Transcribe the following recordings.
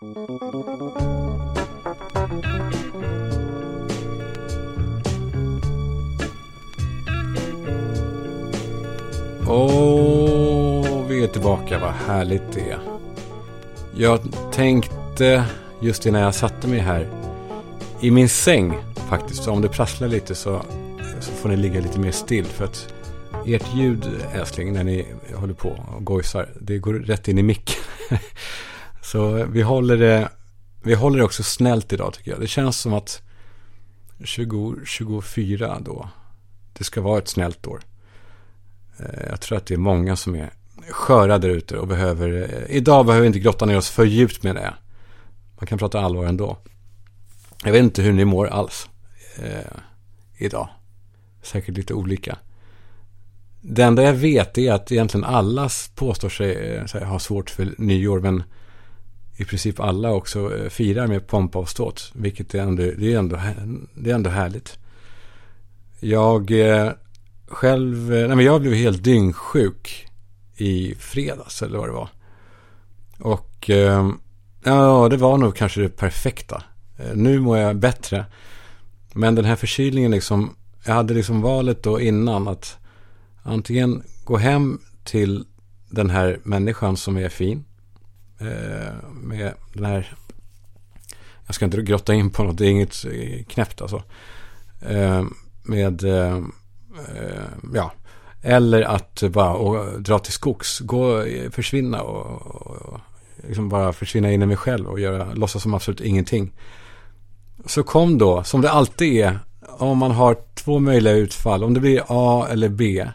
Åh, vi är tillbaka, vad härligt det är. Jag tänkte just innan jag satte mig här i min säng faktiskt. Så om det prasslar lite så, så får ni ligga lite mer still. För att ert ljud älskling när ni håller på och gojsar. Det går rätt in i micken så vi håller det. Vi håller det också snällt idag tycker jag. Det känns som att 2024 då. Det ska vara ett snällt år. Eh, jag tror att det är många som är sköra där ute och behöver, eh, idag behöver vi inte grotta ner oss för djupt med det. Man kan prata allvar ändå. Jag vet inte hur ni mår alls eh, idag. Säkert lite olika. Det enda jag vet är att egentligen alla påstår sig eh, här, ha svårt för nyår. Men i princip alla också eh, firar med pompa och ståt. Vilket är ändå, det är ändå, det är ändå härligt. Jag eh, själv, eh, nej men jag blev helt dyngsjuk i fredags eller vad det var. Och ehm, ja, det var nog kanske det perfekta. Nu mår jag bättre. Men den här förkylningen liksom, jag hade liksom valet då innan att antingen gå hem till den här människan som är fin. Eh, med den här, jag ska inte grotta in på något, det är inget eh, knäppt alltså. Eh, med, ja, eller att bara dra till skogs, gå, försvinna och, och liksom bara försvinna in i mig själv och göra, låtsas som absolut ingenting. Så kom då, som det alltid är, om man har två möjliga utfall, om det blir A eller B,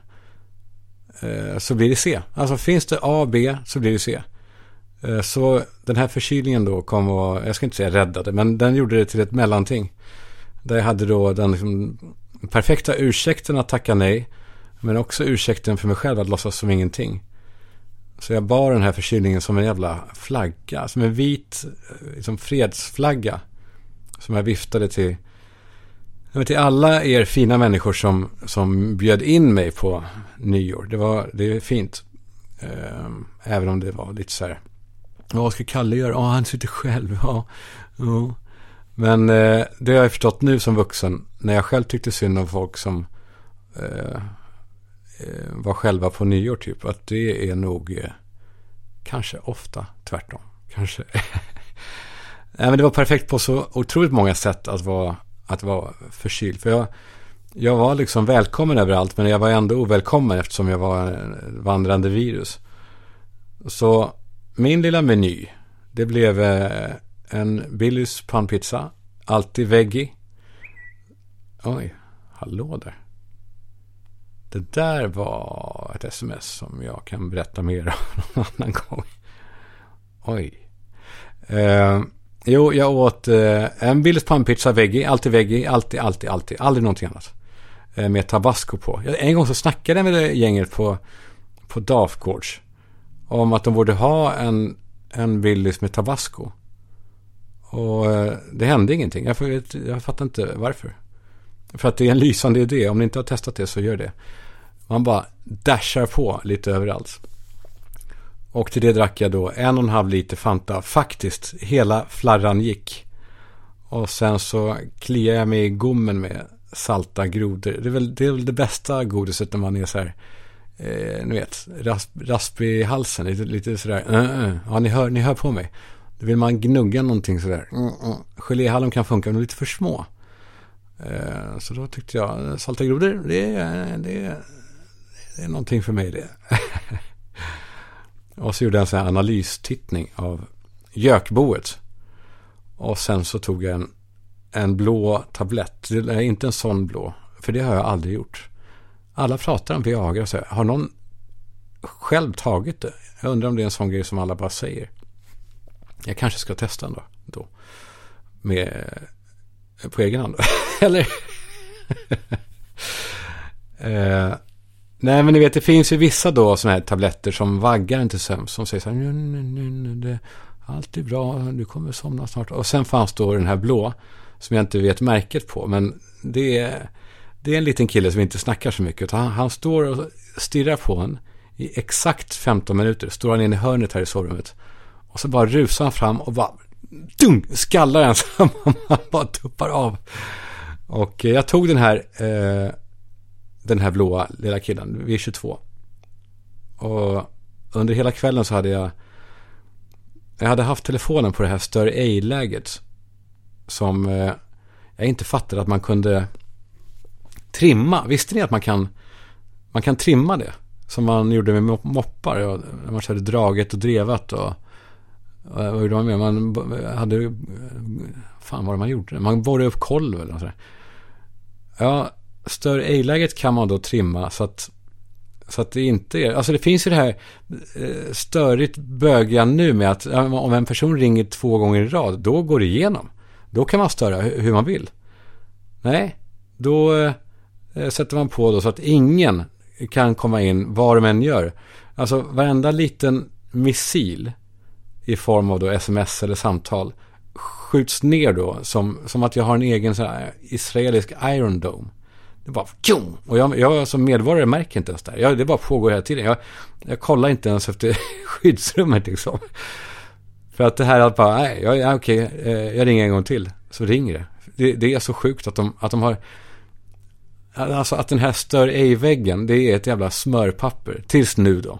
eh, så blir det C. Alltså finns det A och B så blir det C. Eh, så den här förkylningen då kom och, jag ska inte säga räddade, men den gjorde det till ett mellanting. Där jag hade då den liksom perfekta ursäkten att tacka nej, men också ursäkten för mig själv att låtsas som ingenting. Så jag bar den här förkylningen som en jävla flagga, som en vit eh, liksom fredsflagga. Som jag viftade till, till alla er fina människor som, som bjöd in mig på nyår. Det var det är fint. Ehm, även om det var lite så här. Vad ska Kalle göra? Ja, han sitter själv. Ja, ja. Men eh, det har jag förstått nu som vuxen. När jag själv tyckte synd om folk som eh, eh var själva på nyår typ. Att det är nog eh, kanske ofta tvärtom. Kanske. Nej, men det var perfekt på så otroligt många sätt att vara, att vara förkyld. För jag, jag var liksom välkommen överallt, men jag var ändå ovälkommen eftersom jag var en vandrande virus. Så min lilla meny, det blev eh, en Billys pannpizza, alltid veggie. Oj, hallå där. Det där var ett sms som jag kan berätta mer om någon annan gång. Oj. Eh, jo, jag åt eh, en Billys pannpizza veggie, alltid veggie, alltid, alltid, alltid, aldrig någonting annat. Eh, med tabasco på. En gång så snackade jag med det gänget på, på Dafgårds. Om att de borde ha en, en Willys med tabasco. Och eh, det hände ingenting. Jag, vet, jag fattar inte varför. För att det är en lysande idé. Om ni inte har testat det så gör det. Man bara dashar på lite överallt. Och till det drack jag då en och en halv liter Fanta. Faktiskt, hela flarran gick. Och sen så kliar jag mig i gommen med salta grodor. Det är väl det, är väl det bästa godiset när man är så här, eh, ni vet, rasp, rasp i halsen. Lite, lite sådär, uh, uh. ja ni hör, ni hör på mig. Då vill man gnugga någonting sådär. Mm, mm. Geléhallon kan funka, men de är lite för små. Eh, så då tyckte jag, salta grodor, det, det, det är någonting för mig det. och så gjorde jag en sån här analystittning av gökboet. Och sen så tog jag en, en blå tablett. Det är inte en sån blå. För det har jag aldrig gjort. Alla pratar om Viagra. Så har någon själv tagit det? Jag undrar om det är en sån grej som alla bara säger. Jag kanske ska testa ändå. Då. Med, eh, på egen hand. Eller? eh, Nej, men ni vet, det finns ju vissa då sådana här tabletter som vaggar inte sömns. Som säger så här, nu, nu, nu, det, allt är bra, du kommer somna snart. Och sen fanns då den här blå, som jag inte vet märket på. Men det är, det är en liten kille som inte snackar så mycket. Han, han står och stirrar på en i exakt 15 minuter. Står han inne i hörnet här i sovrummet. Och så bara rusar han fram och bara dunk, skallar en så man bara tuppar av. Och eh, jag tog den här, eh, den här blåa lilla killen Vi är 22. Och under hela kvällen så hade jag, jag hade haft telefonen på det här större A-läget. Som eh, jag inte fattade att man kunde trimma. Visste ni att man kan, man kan trimma det? Som man gjorde med moppar. När man körde draget och drevat och vad gjorde man med? Man hade... Eh, fan vad man gjorde? Man borrade upp kolv eller något sådär. Ja, större ej-läget kan man då trimma så att, så att det inte är... Alltså det finns ju det här eh, störigt bögiga nu med att om en person ringer två gånger i rad, då går det igenom. Då kan man störa hur man vill. Nej, då eh, Eh, sätter man på då så att ingen kan komma in var de än gör. Alltså varenda liten missil i form av då sms eller samtal skjuts ner då som, som att jag har en egen så här israelisk Iron Dome. Det bara tjong! Och jag, jag som medborgare märker inte ens det. Jag, det bara pågår hela tiden. Jag, jag kollar inte ens efter skyddsrummet liksom. För att det här att bara, nej, jag, okej, eh, jag ringer en gång till. Så ringer det. Det, det är så sjukt att de, att de har... Alltså att den här stör ej-väggen, det är ett jävla smörpapper. Tills nu då.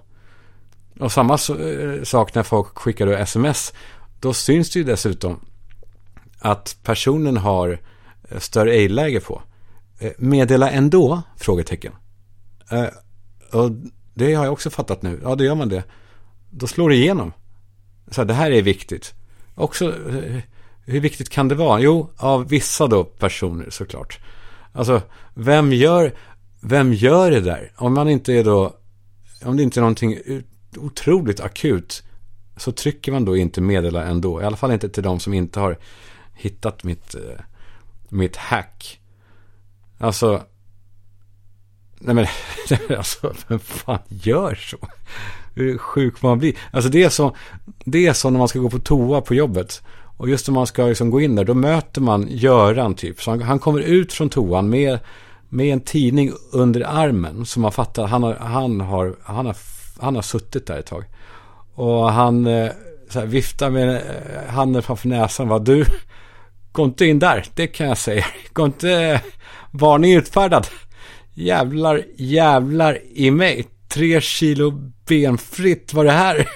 Och samma eh, sak när folk skickar då sms. Då syns det ju dessutom att personen har eh, stör ej-läge på. Eh, meddela ändå? Frågetecken. Och det har jag också fattat nu. Ja, då gör man det. Då slår det igenom. Så här, det här är viktigt. Också, hur viktigt kan det vara? Jo, av vissa då personer såklart. Alltså, vem gör, vem gör det där? Om man inte är då, om det inte är någonting otroligt akut så trycker man då inte meddela ändå. I alla fall inte till de som inte har hittat mitt, eh, mitt hack. Alltså, nej men, alltså, vem fan gör så? Hur sjuk man blir. Alltså det är så, det är så när man ska gå på toa på jobbet. Och just när man ska liksom gå in där, då möter man Göran typ. Så han, han kommer ut från toan med, med en tidning under armen. Så man fattar, han har, han har, han har han har suttit där ett tag. Och han eh, så här, viftar med eh, handen framför näsan. Vad du, gå inte in där, det kan jag säga. Gå inte, varning utfärdad. Jävlar, jävlar i mig. Tre kilo benfritt var det här.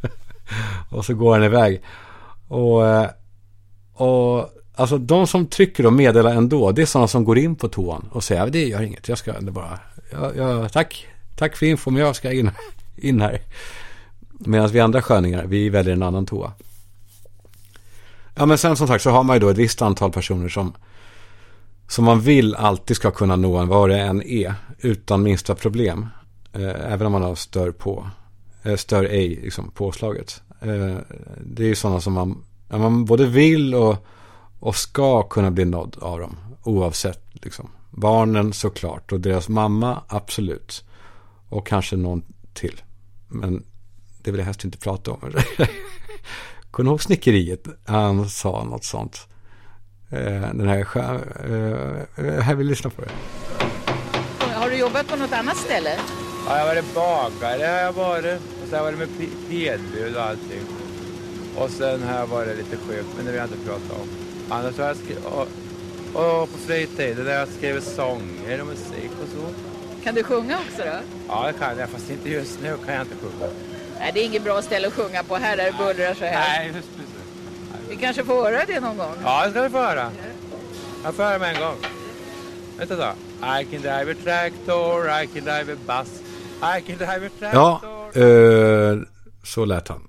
och så går han iväg. Och, eh, och alltså de som trycker och meddelar ändå, det är sådana som går in på toan och säger det gör inget, jag ska bara, jag, jag, tack, Tack för info, men jag ska in, in här. Medan vi andra sköningar, vi väljer en annan toa. Ja, men sen som sagt så har man ju då ett visst antal personer som, som man vill alltid ska kunna nå en, vad det än är, utan minsta problem. Eh, även om man har stör på, eh, stör ej, liksom påslaget. Eh, det är ju sådana som man, man både vill och, och ska kunna bli nådd av dem, oavsett liksom. Barnen såklart och deras mamma, absolut. Och kanske någon till. Men det vill jag helst inte prata om. Kommer ihåg snickeriet? Han sa något sånt. Eh, den här eh, här vill lyssna på det. Har du jobbat på något annat ställe? Ja, jag har varit bagare har jag varit. Och sen jag varit med pedbud och allting. Och sen har jag varit lite sjuk, men det vill jag inte prata om. Annars har jag skrivit, och, och på fritiden har jag skrivit sånger och musik och så. Kan du sjunga också då? Ja, det kan jag, fast inte just nu kan jag inte sjunga. Nej, det är inget bra ställe att sjunga på här där det bullrar så här. Nej, just precis. Vi kanske får höra det någon gång? Ja, det ska vi få höra. Jag får höra med en gång. Vänta då. I can drive a tractor, I can drive a bus, I can drive a tractor. Ja, eh, så lät han.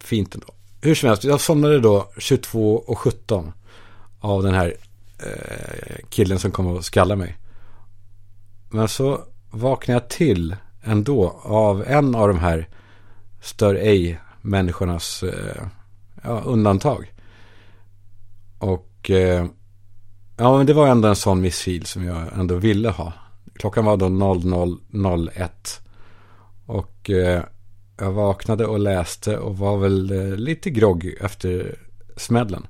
Fint ändå. Hur som helst, jag somnade då 22 och 17 av den här eh, killen som kom och skallade mig. Men så vaknade jag till ändå av en av de här stör ej människornas eh, ja, undantag. Och eh, ja, men det var ändå en sån missil som jag ändå ville ha. Klockan var då 00.01. Och eh, jag vaknade och läste och var väl eh, lite groggy efter smällen.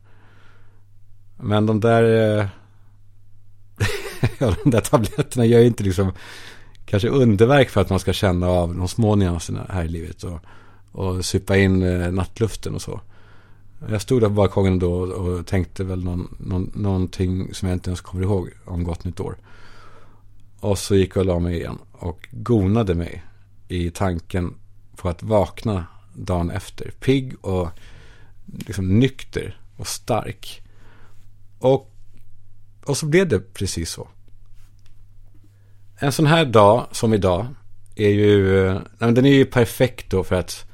Men de där eh, ja, de där tabletterna gör ju inte liksom kanske underverk för att man ska känna av de små nyanserna här i livet och, och supa in nattluften och så. Jag stod där på balkongen då och tänkte väl någon, någon, någonting som jag inte ens kommer ihåg om gott nytt år. Och så gick jag och la mig igen och gonade mig i tanken på att vakna dagen efter. Pigg och liksom nykter och stark. Och, och så blev det precis så. En sån här dag som idag är ju, eh, den är ju perfekt då för att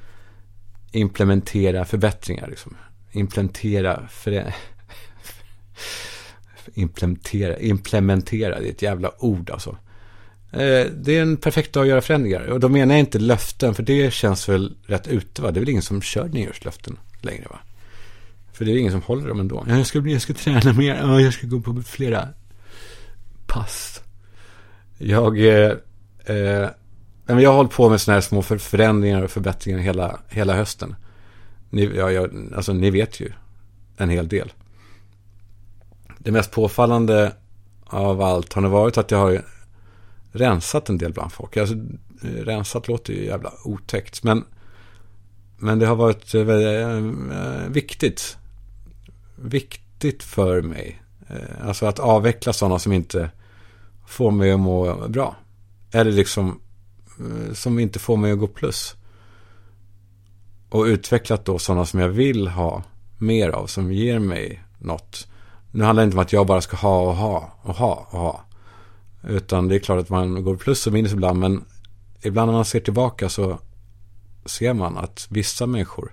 implementera förbättringar. Liksom. Implementera, för, implementera, implementera, det är ett jävla ord alltså. Eh, det är en perfekt dag att göra förändringar. Och då menar jag inte löften, för det känns väl rätt ute va? Det är väl ingen som kör nyårslöften längre va? För det är ingen som håller dem ändå. Jag ska, jag ska träna mer, ja, jag ska gå på flera pass. Jag, eh, eh, jag har hållit på med sådana här små förändringar och förbättringar hela, hela hösten. Ni, ja, jag, alltså, ni vet ju en hel del. Det mest påfallande av allt har nog varit att jag har rensat en del bland folk. Alltså, eh, rensat låter ju jävla otäckt. Men, men det har varit eh, eh, viktigt. Viktigt för mig. Alltså att avveckla sådana som inte får mig att må bra. Eller liksom som inte får mig att gå plus. Och utvecklat då sådana som jag vill ha mer av. Som ger mig något. Nu handlar det inte om att jag bara ska ha och ha och ha och ha. Utan det är klart att man går plus och minus ibland. Men ibland när man ser tillbaka så ser man att vissa människor,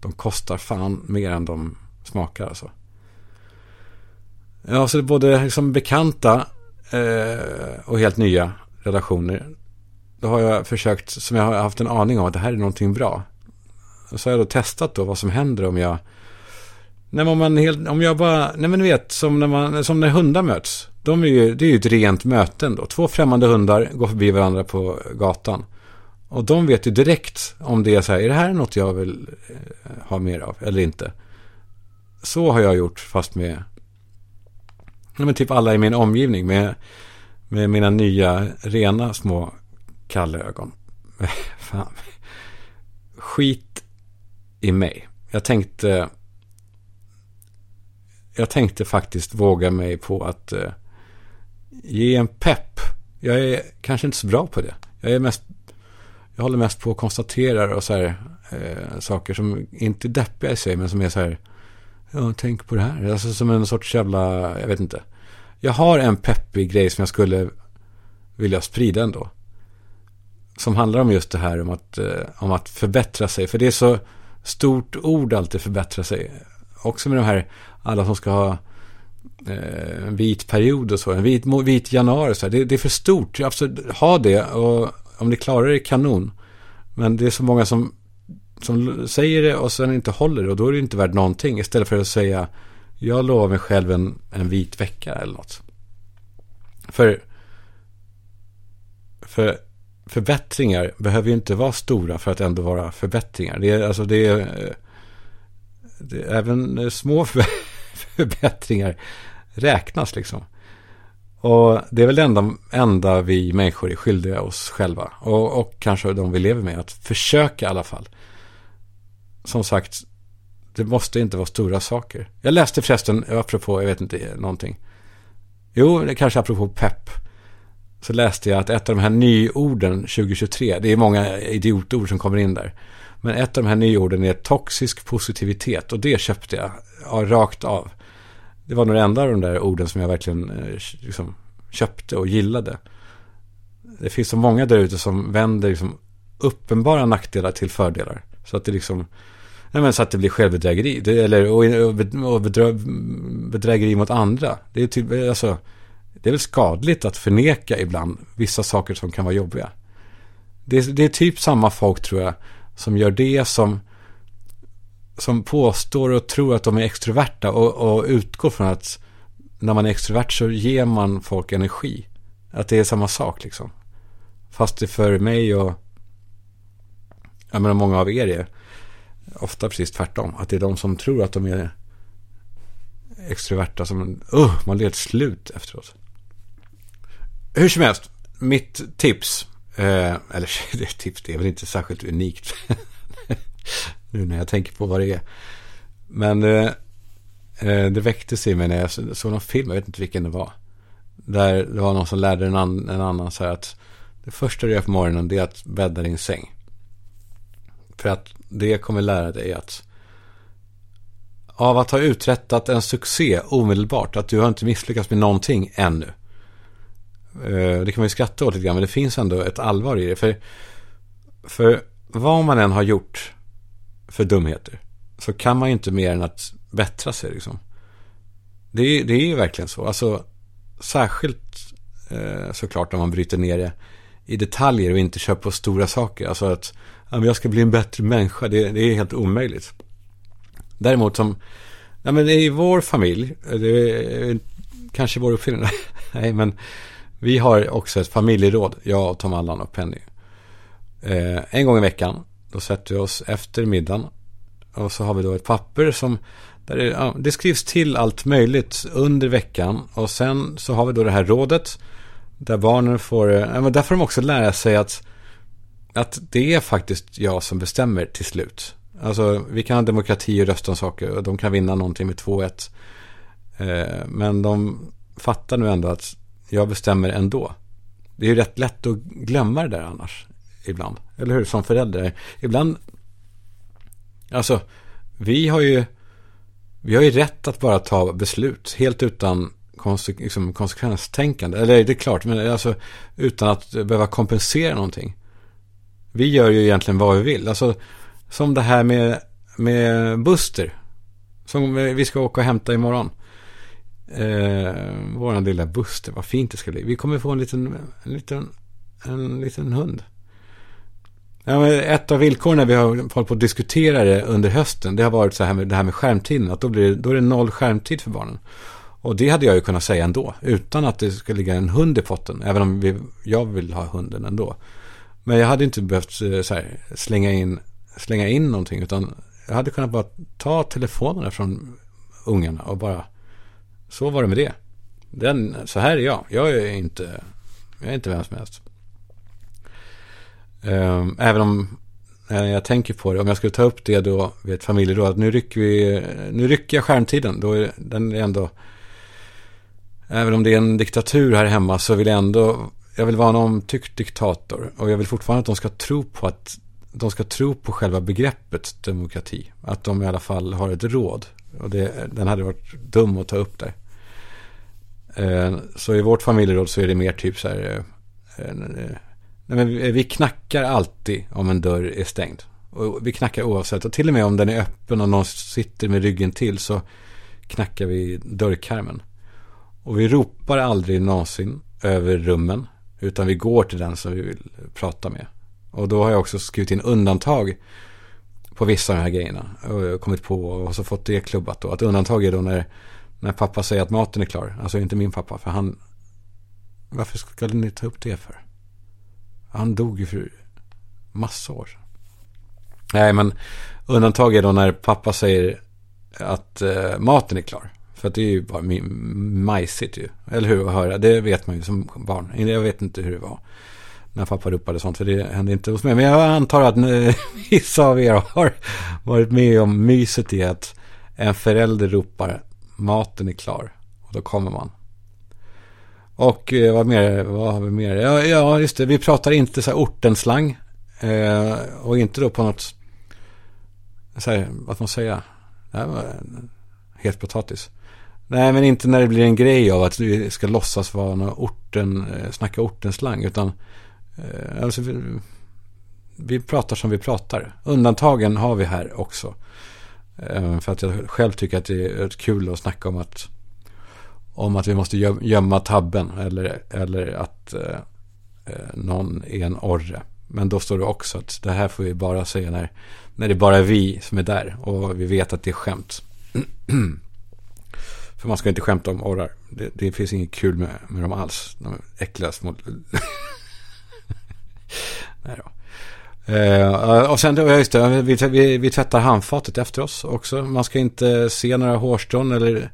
de kostar fan mer än de smakar alltså. Ja, så det är både liksom bekanta eh, och helt nya relationer. Då har jag försökt, som jag har haft en aning om att det här är någonting bra. Så har jag då testat då vad som händer om jag Nej, men om, man helt, om jag bara, nej men du vet, som när, man, som när hundar möts. De är ju, det är ju ett rent möte ändå. Två främmande hundar går förbi varandra på gatan. Och de vet ju direkt om det är så här, är det här något jag vill eh, ha mer av eller inte? Så har jag gjort fast med, nej men typ alla i min omgivning. Med, med mina nya rena små kallögon. Fan. Skit i mig. Jag tänkte jag tänkte faktiskt våga mig på att eh, ge en pepp. Jag är kanske inte så bra på det. Jag är mest, jag håller mest på att konstatera och så här, eh, saker som inte är deppiga i sig, men som är så här, ja, tänk på det här. Alltså som en sorts jävla, jag vet inte. Jag har en peppig grej som jag skulle vilja sprida ändå. Som handlar om just det här om att, eh, om att förbättra sig. För det är så stort ord alltid förbättra sig. Också med de här alla som ska ha eh, en vit period och så, en vit, vit januari så här. Det, det är för stort. Absolut, ha det och om ni klarar det, kanon. Men det är så många som, som säger det och sen inte håller det och då är det inte värt någonting. Istället för att säga jag lovar mig själv en, en vit vecka eller något. För, för förbättringar behöver ju inte vara stora för att ändå vara förbättringar. Det är, alltså det är eh, även eh, små förbättringar räknas liksom. Och det är väl det enda, enda vi människor är skyldiga oss själva. Och, och kanske de vi lever med. Att försöka i alla fall. Som sagt, det måste inte vara stora saker. Jag läste förresten, apropå, jag vet inte, någonting. Jo, det kanske apropå pepp. Så läste jag att ett av de här nyorden 2023, det är många idiotord som kommer in där. Men ett av de här nyorden är toxisk positivitet och det köpte jag ja, rakt av. Det var nog det enda av de där orden som jag verkligen eh, liksom, köpte och gillade. Det finns så många där ute som vänder liksom, uppenbara nackdelar till fördelar. Så att det liksom, nej men så att det blir självbedrägeri. Det, eller, och, och bedrö, bedrägeri mot andra. Det är, typ, alltså, det är väl skadligt att förneka ibland vissa saker som kan vara jobbiga. Det, det är typ samma folk tror jag som gör det som, som påstår och tror att de är extroverta och, och utgår från att när man är extrovert så ger man folk energi. Att det är samma sak liksom. Fast det för mig och jag menar många av er är ofta precis tvärtom. Att det är de som tror att de är extroverta som, uh, man blir helt slut efteråt. Hur som helst, mitt tips Eh, eller det tips, det är väl inte särskilt unikt. nu när jag tänker på vad det är. Men eh, eh det väcktes i mig när jag såg någon film, jag vet inte vilken det var. Där det var någon som lärde en, an, en annan så här att det första du gör på morgonen det är att bädda din säng. För att det kommer lära dig att av att ha uträttat en succé omedelbart, att du har inte misslyckats med någonting ännu. Eh, det kan man ju skratta åt lite grann, men det finns ändå ett allvar i det. För, för vad man än har gjort för dumheter så kan man ju inte mer än att bättra sig. Liksom. Det, det är ju verkligen så. Alltså, särskilt eh, såklart om man bryter ner det i detaljer och inte kör på stora saker. Alltså att ja, jag ska bli en bättre människa, det, det är helt omöjligt. Däremot som, ja men i vår familj, det är kanske vår uppfinning, nej men vi har också ett familjeråd, jag, och Tom Allan och Penny. Eh, en gång i veckan, då sätter vi oss efter middagen och så har vi då ett papper som där det, ja, det skrivs till allt möjligt under veckan och sen så har vi då det här rådet där barnen får, eh, ja, där får de också lära sig att, att det är faktiskt jag som bestämmer till slut. Alltså vi kan ha demokrati och rösta om saker och de kan vinna någonting med 2-1. Eh, men de fattar nu ändå att jag bestämmer ändå. Det är ju rätt lätt att glömma det där annars. Ibland. Eller hur? Som förälder. Ibland. Alltså. Vi har ju. Vi har ju rätt att bara ta beslut. Helt utan konse liksom konsekvenstänkande. Eller det är klart. Men alltså. Utan att behöva kompensera någonting. Vi gör ju egentligen vad vi vill. Alltså. Som det här med. Med Buster. Som vi ska åka och hämta imorgon. Eh, våran lilla Buster, vad fint det ska bli. Vi kommer få en liten, en liten, en liten hund. Ja, men ett av villkoren när vi har hållit på att diskutera det under hösten, det har varit så här med det här med skärmtiden. Att då, blir, då är det noll skärmtid för barnen. Och det hade jag ju kunnat säga ändå, utan att det ska ligga en hund i potten. Även om vi, jag vill ha hunden ändå. Men jag hade inte behövt eh, så här, slänga, in, slänga in någonting, utan jag hade kunnat bara ta telefonerna från ungarna och bara så var det med det. Den, så här är jag. Jag är inte, jag är inte vem som helst. Ehm, även om när jag tänker på det, om jag skulle ta upp det då vid ett familjeråd, nu rycker vi, nu rycker jag skärmtiden, då är den är ändå, även om det är en diktatur här hemma så vill jag ändå, jag vill vara en omtyckt diktator och jag vill fortfarande att de ska tro på att, de ska tro på själva begreppet demokrati, att de i alla fall har ett råd och det, den hade varit dum att ta upp där. Eh, så i vårt familjeråd så är det mer typ så här. Eh, eh, nej, men vi knackar alltid om en dörr är stängd. Och vi knackar oavsett. Och till och med om den är öppen och någon sitter med ryggen till så knackar vi dörrkarmen. Och vi ropar aldrig någonsin över rummen. Utan vi går till den som vi vill prata med. Och då har jag också skrivit in undantag på vissa av de här grejerna. Och kommit på och så fått det klubbat då. Att undantag är då när när pappa säger att maten är klar. Alltså inte min pappa, för han... Varför skulle ni ta upp det för? Han dog ju för massa år sedan. Nej, men undantag är då när pappa säger att eh, maten är klar. För att det är ju bara majsigt ju. Eller hur? Att höra. Det vet man ju som barn. Jag vet inte hur det var. När pappa ropade sånt. För det hände inte hos mig. Men jag antar att vissa av er har varit med om myset i att en förälder ropar maten är klar. Och då kommer man. Och eh, vad mer? Vad har vi mer? Ja, ja just det. Vi pratar inte så här ortenslang. Eh, och inte då på något, så här, vad ska man säga? Det här var helt potatis. Nej, men inte när det blir en grej av att vi ska låtsas vara någon orten, eh, snacka ortenslang. Utan Eh, alltså, vi, vi pratar som vi pratar. Undantagen har vi här också. Eh, för att jag själv tycker att det är kul att snacka om att, om att vi måste gömma tabben eller, eller att eh, eh, någon är en orre. Men då står det också att det här får vi bara säga när, när det är bara vi som är där och vi vet att det är skämt. För man ska inte skämta om orrar. Det, det finns inget kul med, med dem alls. De är äckliga små... Nej då. Uh, och sen, just det, vi, vi, vi tvättar handfatet efter oss också. Man ska inte se några hårstrån eller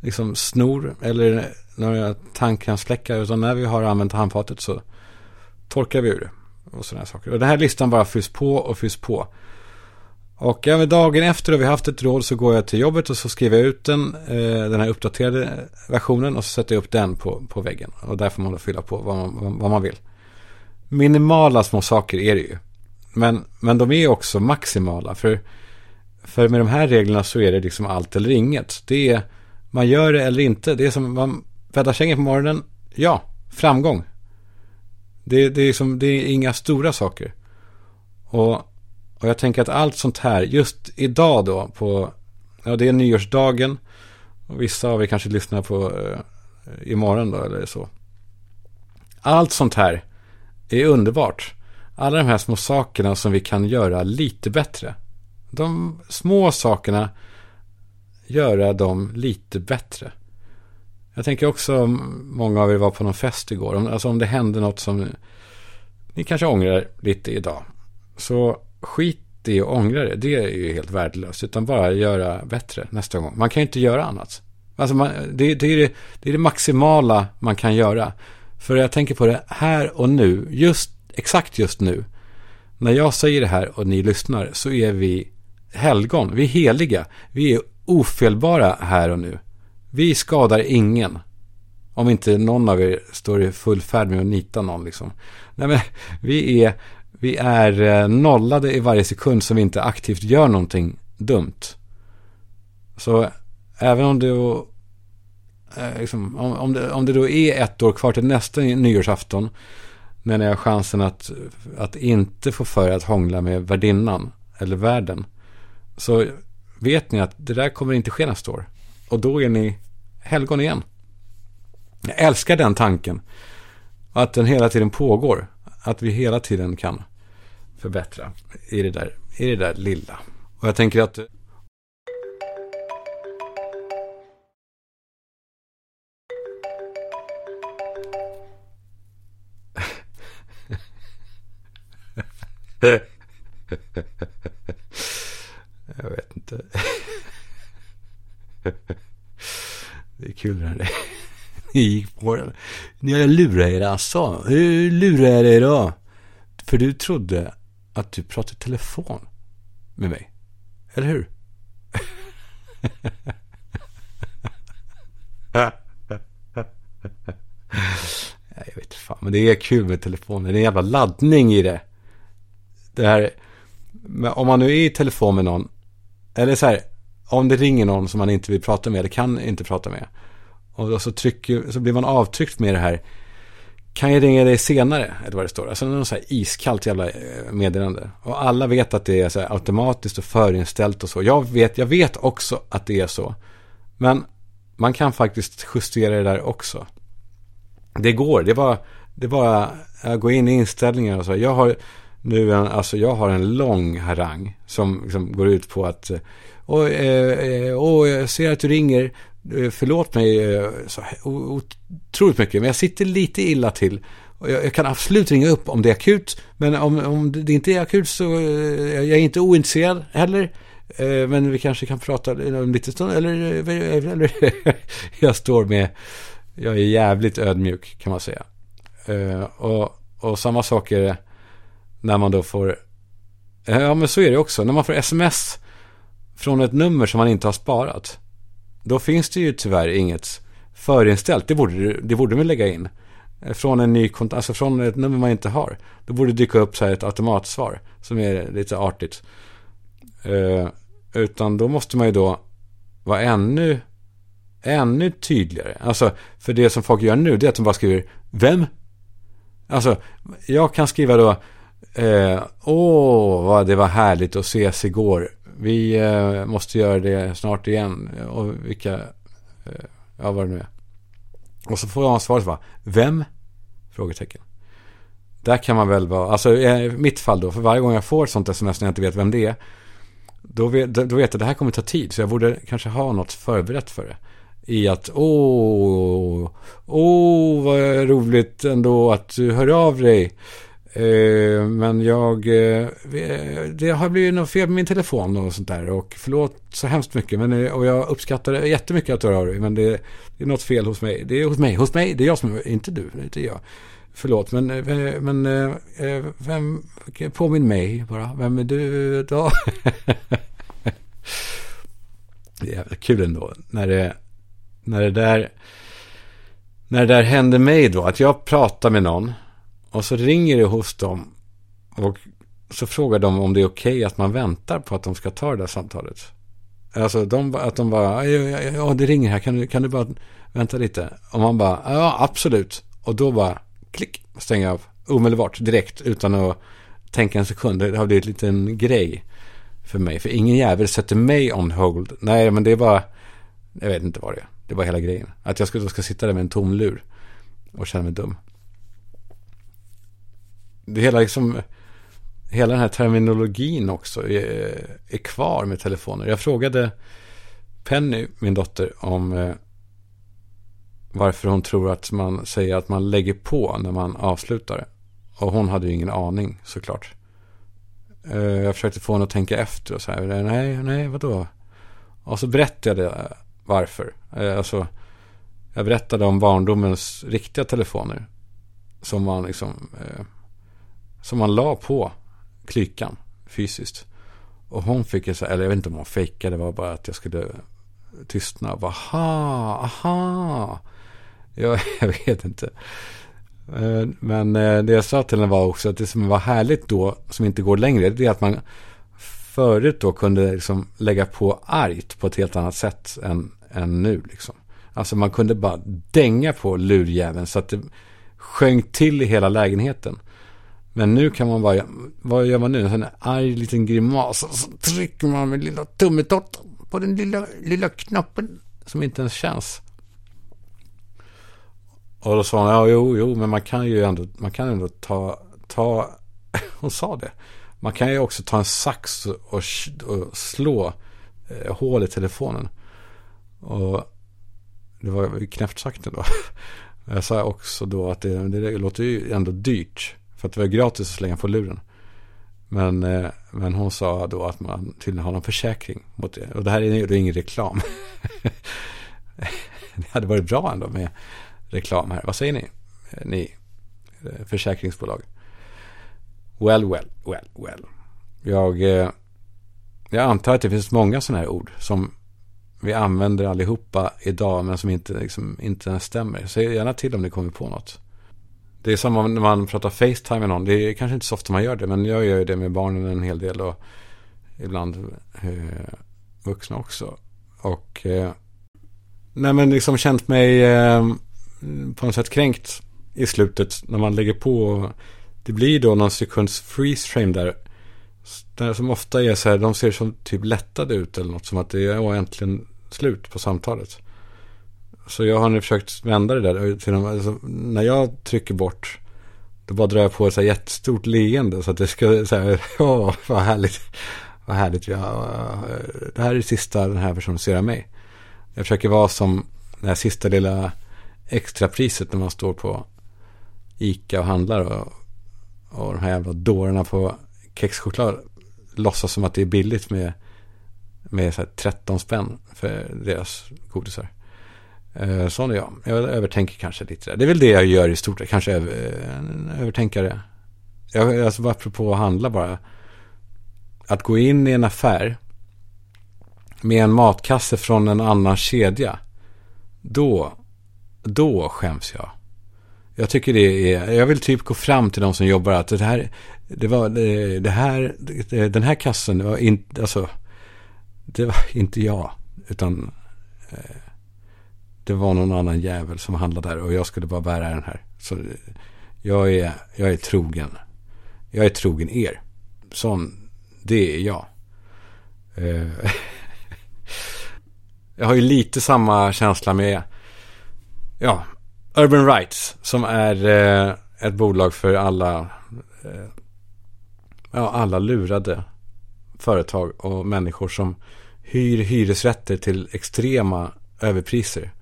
liksom snor eller några tandkrämsfläckar. Utan när vi har använt handfatet så torkar vi ur det. Och sådana saker. Och den här listan bara fylls på och fylls på. Och även dagen efter då vi haft ett råd så går jag till jobbet och så skriver jag ut den, eh, den här uppdaterade versionen och så sätter jag upp den på, på väggen. Och där får man då fylla på vad man, vad man vill. Minimala små saker är det ju. Men, men de är också maximala. För, för med de här reglerna så är det liksom allt eller inget. Det är, man gör det eller inte. Det är som, man bäddar sängen på morgonen. Ja, framgång. Det, det, är liksom, det är inga stora saker. Och, och jag tänker att allt sånt här, just idag då, på, ja det är nyårsdagen. Och vissa av er kanske lyssnar på eh, imorgon då, eller så. Allt sånt här är underbart. Alla de här små sakerna som vi kan göra lite bättre. De små sakerna, göra dem lite bättre. Jag tänker också om många av er var på någon fest igår. Om, alltså om det hände något som ni kanske ångrar lite idag. Så skit i att ångra det. Det är ju helt värdelöst. Utan bara göra bättre nästa gång. Man kan ju inte göra annat. Alltså man, det, det, är det, det är det maximala man kan göra. För jag tänker på det här och nu. Just, exakt just nu. När jag säger det här och ni lyssnar så är vi helgon. Vi är heliga. Vi är ofelbara här och nu. Vi skadar ingen. Om inte någon av er står i full färd med att nita någon liksom. Nej men vi är, vi är eh, nollade i varje sekund som vi inte aktivt gör någonting dumt. Så även om du... Eh, liksom, om, om, det, om det då är ett år kvar till nästa nyårsafton. När ni har chansen att, att inte få för att hångla med värdinnan eller världen. Så vet ni att det där kommer inte ske nästa år. Och då är ni helgon igen. Jag älskar den tanken. Att den hela tiden pågår. Att vi hela tiden kan förbättra i det där, i det där lilla. Och jag tänker att Jag vet inte. Det är kul när det ni gick på den. Ni lurade er alltså. Hur lurade jag dig då? För du trodde att du pratade telefon med mig. Eller hur? Jag vet inte fan, men det är kul med telefonen. Det är en jävla laddning i det. Det här, om man nu är i telefon med någon. Eller så här, om det ringer någon som man inte vill prata med eller kan inte prata med. Och så, trycker, så blir man avtryckt med det här. Kan jag ringa dig senare? Eller vad det står. Alltså någon så här iskallt jävla eh, meddelande. Och alla vet att det är så här automatiskt och förinställt och så. Jag vet, jag vet också att det är så. Men man kan faktiskt justera det där också. Det går. Det var, det var att gå in i inställningar och så. Jag har nu alltså jag har en lång harang som liksom går ut på att och, eh, och eh, eh, jag ser att du ringer. Eh, förlåt mig så otroligt mycket, men jag sitter lite illa till. Jag, kan absolut ringa upp om det är akut, men om, om det inte är akut så jag är inte ointresserad heller. Men vi kanske kan prata en liten stund, eller, eller jag står med, jag är jävligt ödmjuk kan man säga. Och, och samma sak är det när man då får, ja men så är det också, när man får sms från ett nummer som man inte har sparat. Då finns det ju tyvärr inget förinställt. Det borde, det borde man lägga in. Från en ny kont alltså från ett nummer man inte har. Då borde det dyka upp så här ett automatsvar. Som är lite artigt. Eh, utan då måste man ju då vara ännu, ännu tydligare. Alltså, för det som folk gör nu, det är att de bara skriver Vem? Alltså, jag kan skriva då eh, Åh, vad det var härligt att ses igår vi eh, måste göra det snart igen. Och vilka, eh, ja vad det nu är. Och så får jag svaret va? vem? Frågetecken. Där kan man väl vara, alltså i eh, mitt fall då, för varje gång jag får ett sånt sms när jag inte vet vem det är. Då vet, då vet jag att det här kommer ta tid, så jag borde kanske ha något förberett för det. I att, åh, åh, vad roligt ändå att du hör av dig. Eh, men jag, eh, det har blivit något fel med min telefon och sånt där. Och förlåt så hemskt mycket. Men, eh, och jag uppskattar det jättemycket att du hör dig. Men det, det, är något fel hos mig. Det är hos mig, hos mig. Det är jag som, inte du, det är inte jag. Förlåt, men, men vem, påminn mig bara. Vem är du då? det är jävla kul ändå. När det, när det där, när det där hände mig då. Att jag pratar med någon. Och så ringer det hos dem. Och så frågar de om det är okej okay att man väntar på att de ska ta det där samtalet. Alltså de, att de bara, ja, ja, det ringer här, kan du, kan du bara vänta lite? Och man bara, ja absolut. Och då bara, klick, stänger av omedelbart, direkt, utan att tänka en sekund. Det har blivit en liten grej för mig. För ingen jävel sätter mig on hold. Nej, men det är bara, jag vet inte vad det är. Det är bara hela grejen. Att jag ska, då ska sitta där med en tom lur och känna mig dum. Det hela liksom, hela den här terminologin också är, är kvar med telefoner. Jag frågade Penny, min dotter, om eh, varför hon tror att man säger att man lägger på när man avslutar. Och hon hade ju ingen aning såklart. Eh, jag försökte få henne att tänka efter och så här. Nej, nej, vadå? Och så berättade jag eh, varför. Eh, alltså, jag berättade om barndomens riktiga telefoner. Som man liksom, eh, som man la på klykan fysiskt. Och hon fick ju så eller jag vet inte om hon fejkade, det var bara att jag skulle tystna. Och bara, aha, aha. Jag, jag vet inte. Eh, men eh, det jag sa till henne var också att det som var härligt då, som inte går längre, det är att man förut då kunde liksom lägga på argt på ett helt annat sätt än, än nu. Liksom. Alltså man kunde bara dänga på lurjäveln så att det sjönk till i hela lägenheten. Men nu kan man bara, vad gör man nu? En arg liten grimas och så trycker man med lilla tummetott på den lilla, lilla knappen som inte ens känns. Och då sa hon, ja jo, jo, men man kan ju ändå, man kan ändå ta, ta, hon sa det. Man kan ju också ta en sax och, och slå eh, hål i telefonen. Och det var knäppt sagt ändå. Jag sa också då att det, det låter ju ändå dyrt. För att det var gratis att slänga på luren. Men, eh, men hon sa då att man tydligen har någon försäkring mot det. Och det här är ju ingen reklam. det hade varit bra ändå med reklam här. Vad säger ni? Ni eh, försäkringsbolag. Well, well, well, well. Jag, eh, jag antar att det finns många sådana här ord som vi använder allihopa idag men som inte, liksom, inte stämmer. Säg gärna till om ni kommer på något. Det är samma när man pratar Facetime med någon. Det är kanske inte så ofta man gör det men jag gör ju det med barnen en hel del och ibland eh, vuxna också. Och eh, nej men liksom känt mig eh, på något sätt kränkt i slutet när man lägger på. Det blir då någon sekunds freeze frame där. där som ofta är så här, de ser som typ lättade ut eller något. Som att det är äntligen slut på samtalet. Så jag har nu försökt vända det där. Till alltså, när jag trycker bort. Då bara drar jag på ett så här jättestort leende. Så att det ska säga, åh vad härligt. Vad härligt. Ja, det här är det sista den här personen ser av mig. Jag försöker vara som Det här sista lilla extrapriset när man står på Ica och handlar och, och de här jävla dårarna på kexchoklad låtsas som att det är billigt med, med så 13 spänn för deras godisar. Eh, sån är jag. Jag övertänker kanske lite där. Det är väl det jag gör i stort. Kanske över, en övertänkare. Jag, alltså apropå att handla bara. Att gå in i en affär med en matkasse från en annan kedja. Då då skäms jag. Jag tycker det är, jag vill typ gå fram till de som jobbar att det här, det var, det, här, den här kassen, det var inte, alltså, det var inte jag, utan eh, det var någon annan jävel som handlade där och jag skulle bara bära den här. Så jag är, jag är trogen. Jag är trogen er. Sån, det är jag. Eh, jag har ju lite samma känsla med Ja, Urban Rights som är eh, ett bolag för alla, eh, ja, alla lurade företag och människor som hyr hyresrätter till extrema överpriser.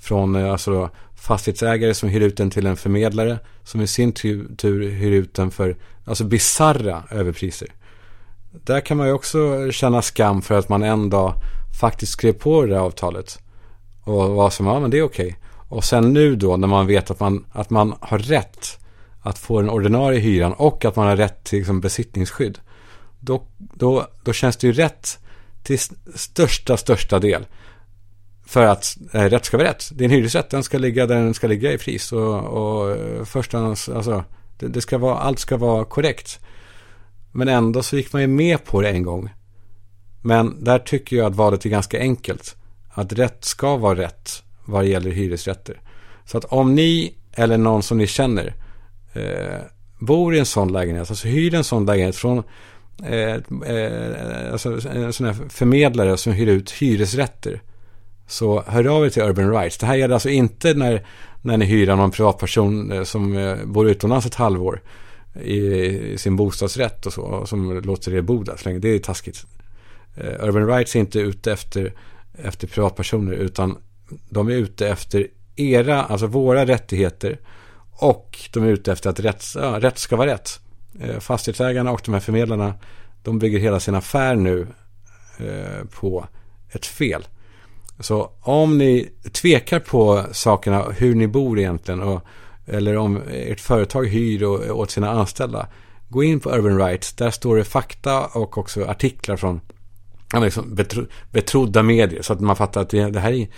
Från eh, alltså då, fastighetsägare som hyr ut den till en förmedlare som i sin tur hyr ut den för alltså bizarra överpriser. Där kan man ju också känna skam för att man en dag faktiskt skrev på det där avtalet. Och var som, ja men det är okej. Och sen nu då när man vet att man, att man har rätt att få den ordinarie hyran och att man har rätt till liksom, besittningsskydd. Då, då, då känns det ju rätt till största, största del. För att eh, rätt ska vara rätt. Din hyresrätt den ska ligga där den ska ligga i pris. Och, och eh, förstans, alltså, det, det, ska vara, allt ska vara korrekt. Men ändå så gick man ju med på det en gång. Men där tycker jag att valet är ganska enkelt. Att rätt ska vara rätt vad gäller hyresrätter. Så att om ni eller någon som ni känner eh, bor i en sån lägenhet, alltså hyr en sån lägenhet från eh, eh, alltså en sån här förmedlare som hyr ut hyresrätter. Så hör av er till Urban Rights. Det här gäller alltså inte när, när ni hyr någon privatperson eh, som eh, bor utomlands ett halvår i, i sin bostadsrätt och så, som låter er bo där så länge. Det är taskigt. Eh, Urban Rights är inte ute efter, efter privatpersoner utan de är ute efter era, alltså våra rättigheter och de är ute efter att rätt, ja, rätt ska vara rätt. Fastighetsägarna och de här förmedlarna de bygger hela sin affär nu eh, på ett fel. Så om ni tvekar på sakerna, hur ni bor egentligen och, eller om ert företag hyr och, åt sina anställda. Gå in på Urban Rights. Där står det fakta och också artiklar från liksom betro, betrodda medier. Så att man fattar att det, det här är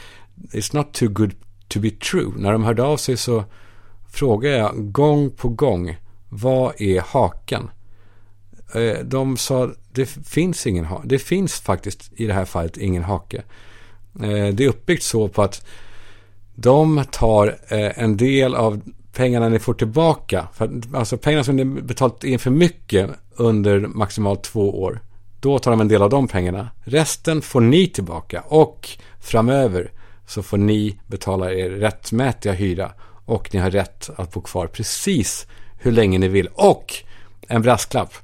It's not too good to be true. När de hörde av sig så frågade jag gång på gång. Vad är haken? Eh, de sa det finns ingen hake. Det finns faktiskt i det här fallet ingen hake. Eh, det är uppbyggt så på att de tar eh, en del av pengarna ni får tillbaka. För, alltså pengarna som ni betalat in för mycket under maximalt två år. Då tar de en del av de pengarna. Resten får ni tillbaka och framöver så får ni betala er rättmätiga hyra. Och ni har rätt att bo kvar precis hur länge ni vill. Och en brasklapp.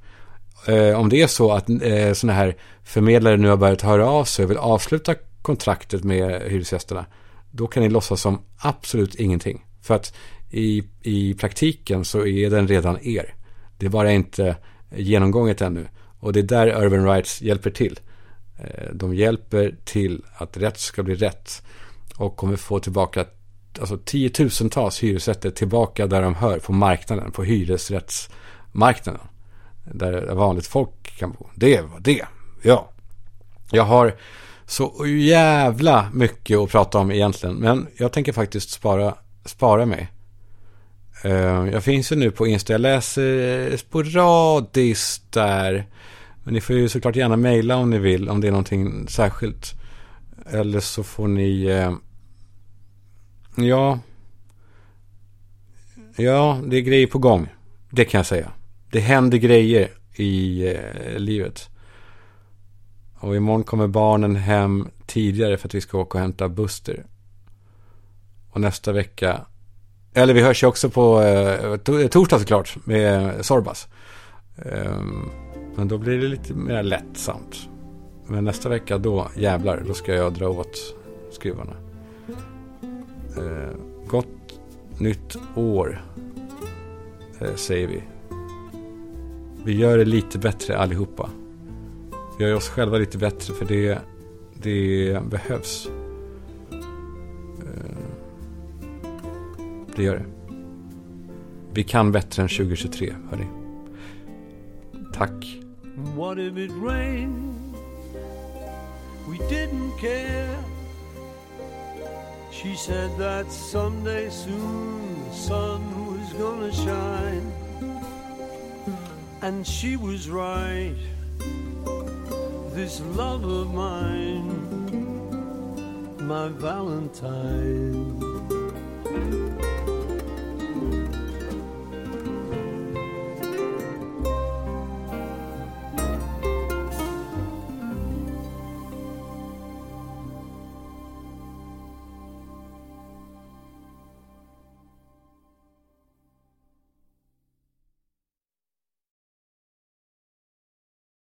Eh, om det är så att eh, sådana här förmedlare nu har börjat höra av sig och vill avsluta kontraktet med hyresgästerna. Då kan ni låtsas som absolut ingenting. För att i, i praktiken så är den redan er. Det är bara inte genomgånget ännu. Och det är där Urban Rights hjälper till. Eh, de hjälper till att rätt ska bli rätt. Och kommer få tillbaka alltså, tiotusentals hyresrätter tillbaka där de hör på marknaden, på hyresrättsmarknaden. Där vanligt folk kan bo. Det var det. Ja. Jag har så jävla mycket att prata om egentligen. Men jag tänker faktiskt spara, spara mig. Eh, jag finns ju nu på Insta. Jag läser sporadiskt där. Men ni får ju såklart gärna mejla om ni vill. Om det är någonting särskilt. Eller så får ni... Eh, ja. Ja, det är grejer på gång. Det kan jag säga. Det händer grejer i eh, livet. Och imorgon kommer barnen hem tidigare för att vi ska åka och hämta Buster. Och nästa vecka, eller vi hörs ju också på eh, eh torsdag såklart med eh, Sorbas. Eh, men då blir det lite mer lättsamt. Men nästa vecka då, jävlar, då ska jag dra åt skruvarna. Eh, gott nytt år, eh, säger vi. Vi gör det lite bättre allihopa. Vi gör oss själva lite bättre för det, det behövs. Eh, det gör det. Vi kan bättre än 2023, hörni. Tack. What if it rained? We didn't care. She said that someday soon the sun was gonna shine. And she was right. This love of mine, my Valentine.